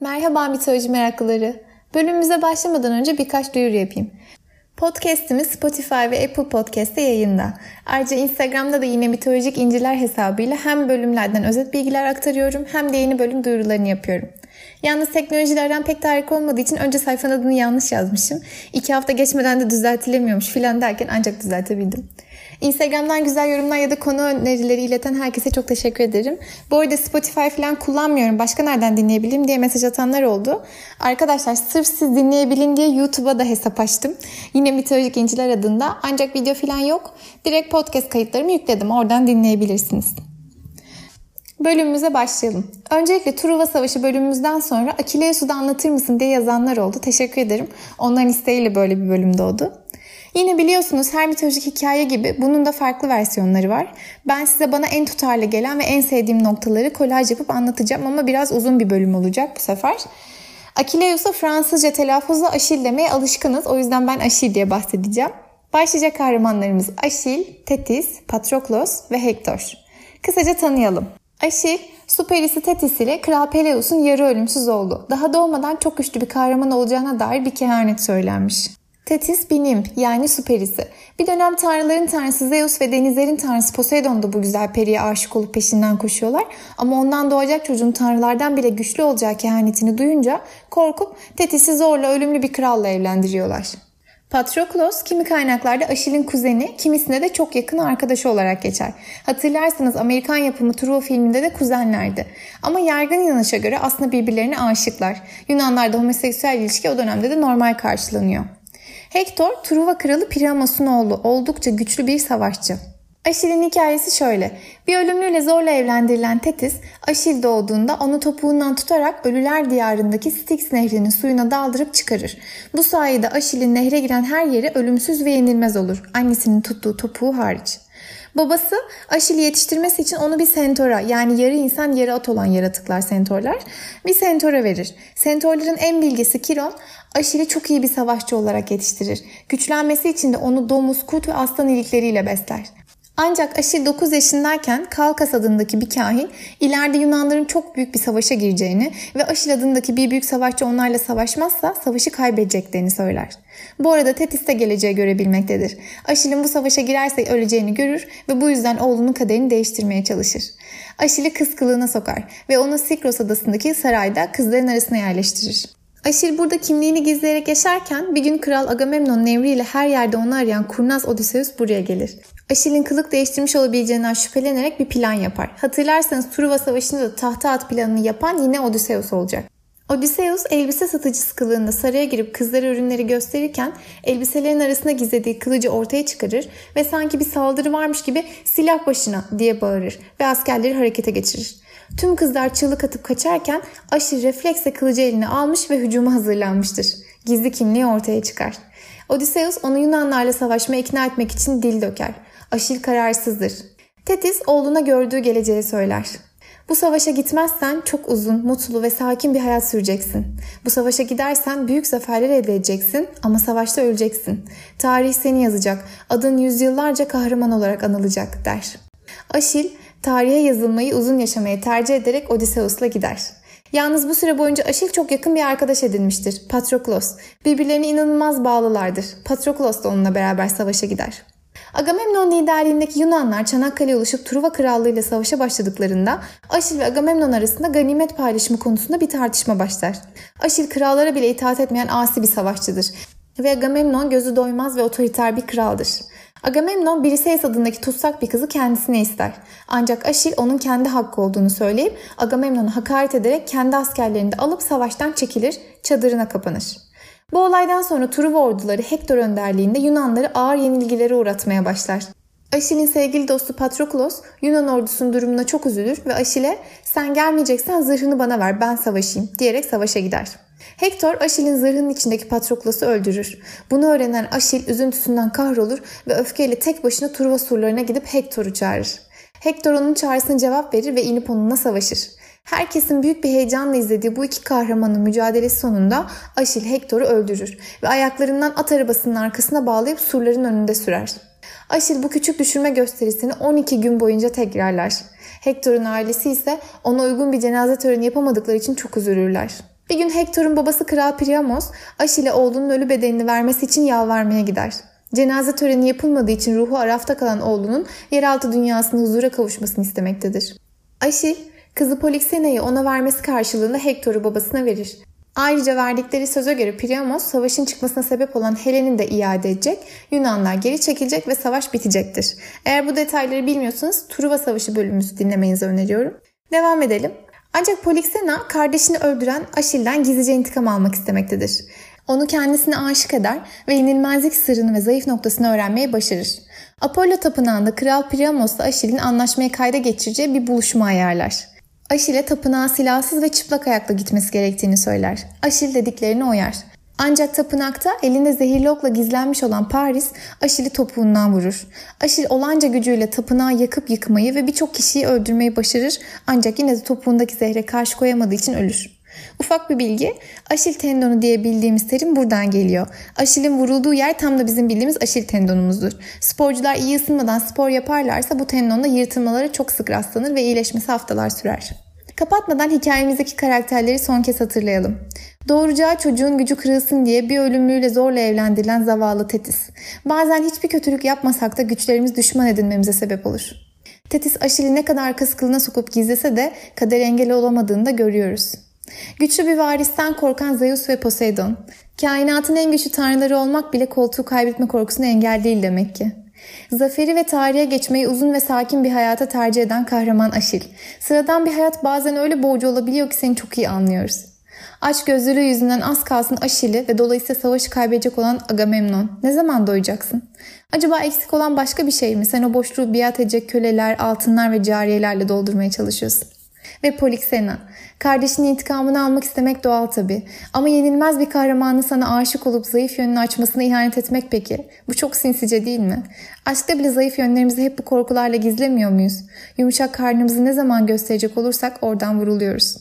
Merhaba mitoloji meraklıları. Bölümümüze başlamadan önce birkaç duyuru yapayım. Podcast'imiz Spotify ve Apple Podcast'te yayında. Ayrıca Instagram'da da yine mitolojik inciler hesabıyla hem bölümlerden özet bilgiler aktarıyorum hem de yeni bölüm duyurularını yapıyorum. Yalnız teknolojilerden pek de olmadığı için önce sayfanın adını yanlış yazmışım. İki hafta geçmeden de düzeltilemiyormuş filan derken ancak düzeltebildim. Instagram'dan güzel yorumlar ya da konu önerileri ileten herkese çok teşekkür ederim. Bu arada Spotify falan kullanmıyorum. Başka nereden dinleyebilirim diye mesaj atanlar oldu. Arkadaşlar sırf siz dinleyebilin diye YouTube'a da hesap açtım. Yine Mitolojik İnciler adında. Ancak video falan yok. Direkt podcast kayıtlarımı yükledim. Oradan dinleyebilirsiniz. Bölümümüze başlayalım. Öncelikle Truva Savaşı bölümümüzden sonra Akileus'u da anlatır mısın diye yazanlar oldu. Teşekkür ederim. Onların isteğiyle böyle bir bölüm doğdu. Yine biliyorsunuz her mitolojik hikaye gibi bunun da farklı versiyonları var. Ben size bana en tutarlı gelen ve en sevdiğim noktaları kolaj yapıp anlatacağım ama biraz uzun bir bölüm olacak bu sefer. Akileus'a Fransızca telaffuzla Aşil demeye alışkınız. O yüzden ben Aşil diye bahsedeceğim. Başlayacak kahramanlarımız Aşil, Tetis, Patroklos ve Hektor. Kısaca tanıyalım. Aşil, su perisi Tetis ile Kral Peleus'un yarı ölümsüz oldu. Daha doğmadan çok güçlü bir kahraman olacağına dair bir kehanet söylenmiş. Tetis bir yani su perisi. Bir dönem tanrıların tanrısı Zeus ve denizlerin tanrısı Poseidon da bu güzel periye aşık olup peşinden koşuyorlar. Ama ondan doğacak çocuğun tanrılardan bile güçlü olacağı kehanetini duyunca korkup Tetis'i zorla ölümlü bir kralla evlendiriyorlar. Patroklos kimi kaynaklarda Aşil'in kuzeni, kimisinde de çok yakın arkadaşı olarak geçer. Hatırlarsanız Amerikan yapımı Truva filminde de kuzenlerdi. Ama yaygın inanışa göre aslında birbirlerine aşıklar. Yunanlarda homoseksüel ilişki o dönemde de normal karşılanıyor. Hektor, Truva kralı Priamos'un oğlu, oldukça güçlü bir savaşçı. Aşil'in hikayesi şöyle. Bir ölümlüyle zorla evlendirilen Tetis, Aşil doğduğunda onu topuğundan tutarak ölüler diyarındaki Styx nehrinin suyuna daldırıp çıkarır. Bu sayede Aşil'in nehre giren her yeri ölümsüz ve yenilmez olur. Annesinin tuttuğu topuğu hariç. Babası Aşil'i yetiştirmesi için onu bir sentora yani yarı insan yarı at olan yaratıklar sentorlar bir sentora verir. Sentorların en bilgisi Kiron Aşil'i çok iyi bir savaşçı olarak yetiştirir. Güçlenmesi için de onu domuz, kurt ve aslan ilikleriyle besler. Ancak Aşil 9 yaşındayken Kalkas adındaki bir kahin ileride Yunanların çok büyük bir savaşa gireceğini ve Aşil adındaki bir büyük savaşçı onlarla savaşmazsa savaşı kaybedeceklerini söyler. Bu arada Tetis de geleceği görebilmektedir. Aşil'in bu savaşa girerse öleceğini görür ve bu yüzden oğlunun kaderini değiştirmeye çalışır. Aşil'i kız kılığına sokar ve onu Sikros adasındaki sarayda kızların arasına yerleştirir. Aşil burada kimliğini gizleyerek yaşarken bir gün Kral Agamemnon'un emriyle her yerde onu arayan kurnaz Odysseus buraya gelir. Aşil'in kılık değiştirmiş olabileceğinden şüphelenerek bir plan yapar. Hatırlarsanız Truva Savaşı'nda da tahta at planını yapan yine Odysseus olacak. Odysseus elbise satıcısı kılığında saraya girip kızlara ürünleri gösterirken elbiselerin arasında gizlediği kılıcı ortaya çıkarır ve sanki bir saldırı varmış gibi silah başına diye bağırır ve askerleri harekete geçirir. Tüm kızlar çığlık atıp kaçarken Aşil refleksle kılıcı eline almış ve hücuma hazırlanmıştır. Gizli kimliği ortaya çıkar. Odysseus onu Yunanlarla savaşmaya ikna etmek için dil döker. Aşil kararsızdır. Tetis oğluna gördüğü geleceği söyler. Bu savaşa gitmezsen çok uzun, mutlu ve sakin bir hayat süreceksin. Bu savaşa gidersen büyük zaferler elde edeceksin ama savaşta öleceksin. Tarih seni yazacak, adın yüzyıllarca kahraman olarak anılacak der. Aşil tarihe yazılmayı uzun yaşamayı tercih ederek Odysseus'la gider. Yalnız bu süre boyunca Aşil çok yakın bir arkadaş edinmiştir. Patroklos. Birbirlerine inanılmaz bağlılardır. Patroklos da onunla beraber savaşa gider. Agamemnon liderliğindeki Yunanlar Çanakkale'ye ulaşıp Truva Krallığı ile savaşa başladıklarında Aşil ve Agamemnon arasında ganimet paylaşımı konusunda bir tartışma başlar. Aşil krallara bile itaat etmeyen asi bir savaşçıdır ve Agamemnon gözü doymaz ve otoriter bir kraldır. Agamemnon Briseis adındaki tutsak bir kızı kendisine ister. Ancak Aşil onun kendi hakkı olduğunu söyleyip Agamemnon'a hakaret ederek kendi askerlerini de alıp savaştan çekilir, çadırına kapanır. Bu olaydan sonra Truva orduları Hektor önderliğinde Yunanları ağır yenilgilere uğratmaya başlar. Aşil'in sevgili dostu Patroklos Yunan ordusunun durumuna çok üzülür ve Aşil'e sen gelmeyeceksen zırhını bana ver ben savaşayım diyerek savaşa gider. Hektor Aşil'in zırhının içindeki Patroklos'u öldürür. Bunu öğrenen Aşil üzüntüsünden kahrolur ve öfkeyle tek başına Truva surlarına gidip Hektor'u çağırır. Hektor onun çağrısına cevap verir ve inip onunla savaşır. Herkesin büyük bir heyecanla izlediği bu iki kahramanın mücadelesi sonunda Aşil Hektor'u öldürür ve ayaklarından at arabasının arkasına bağlayıp surların önünde sürer. Aşil bu küçük düşürme gösterisini 12 gün boyunca tekrarlar. Hektor'un ailesi ise ona uygun bir cenaze töreni yapamadıkları için çok üzülürler. Bir gün Hector'un babası Kral Priamos, Aşil'e oğlunun ölü bedenini vermesi için yalvarmaya gider. Cenaze töreni yapılmadığı için ruhu arafta kalan oğlunun yeraltı dünyasında huzura kavuşmasını istemektedir. Aşil, kızı Polixena'yı ona vermesi karşılığında Hector'u babasına verir. Ayrıca verdikleri söze göre Priamos savaşın çıkmasına sebep olan Helen'i de iade edecek, Yunanlar geri çekilecek ve savaş bitecektir. Eğer bu detayları bilmiyorsanız Truva Savaşı bölümümüzü dinlemenizi öneriyorum. Devam edelim. Ancak Polixena kardeşini öldüren Aşil'den gizlice intikam almak istemektedir. Onu kendisine aşık eder ve yenilmezlik sırrını ve zayıf noktasını öğrenmeye başarır. Apollo tapınağında Kral Priamos'la Aşil'in anlaşmayı kayda geçireceği bir buluşma ayarlar. Aşil'e tapınağa silahsız ve çıplak ayakla gitmesi gerektiğini söyler. Aşil dediklerini oyar. Ancak tapınakta elinde zehirli okla gizlenmiş olan Paris Aşil'i topuğundan vurur. Aşil olanca gücüyle tapınağı yakıp yıkmayı ve birçok kişiyi öldürmeyi başarır ancak yine de topuğundaki zehre karşı koyamadığı için ölür. Ufak bir bilgi, aşil tendonu diye bildiğimiz terim buradan geliyor. Aşilin vurulduğu yer tam da bizim bildiğimiz aşil tendonumuzdur. Sporcular iyi ısınmadan spor yaparlarsa bu tendonda yırtılmaları çok sık rastlanır ve iyileşmesi haftalar sürer. Kapatmadan hikayemizdeki karakterleri son kez hatırlayalım. Doğuracağı çocuğun gücü kırılsın diye bir ölümlüyle zorla evlendirilen zavallı Tetis. Bazen hiçbir kötülük yapmasak da güçlerimiz düşman edinmemize sebep olur. Tetis Aşil'i ne kadar kız kılına sokup gizlese de kader engeli olamadığını da görüyoruz. Güçlü bir varisten korkan Zeus ve Poseidon. Kainatın en güçlü tanrıları olmak bile koltuğu kaybetme korkusunu engel değil demek ki. Zaferi ve tarihe geçmeyi uzun ve sakin bir hayata tercih eden kahraman Aşil. Sıradan bir hayat bazen öyle boğucu olabiliyor ki seni çok iyi anlıyoruz. Aç gözlülüğü yüzünden az kalsın Aşil'i ve dolayısıyla savaşı kaybedecek olan Agamemnon. Ne zaman doyacaksın? Acaba eksik olan başka bir şey mi? Sen o boşluğu biat edecek köleler, altınlar ve cariyelerle doldurmaya çalışıyorsun. Ve Polixena. Kardeşinin intikamını almak istemek doğal tabi. Ama yenilmez bir kahramanın sana aşık olup zayıf yönünü açmasına ihanet etmek peki? Bu çok sinsice değil mi? Aşkta bile zayıf yönlerimizi hep bu korkularla gizlemiyor muyuz? Yumuşak karnımızı ne zaman gösterecek olursak oradan vuruluyoruz.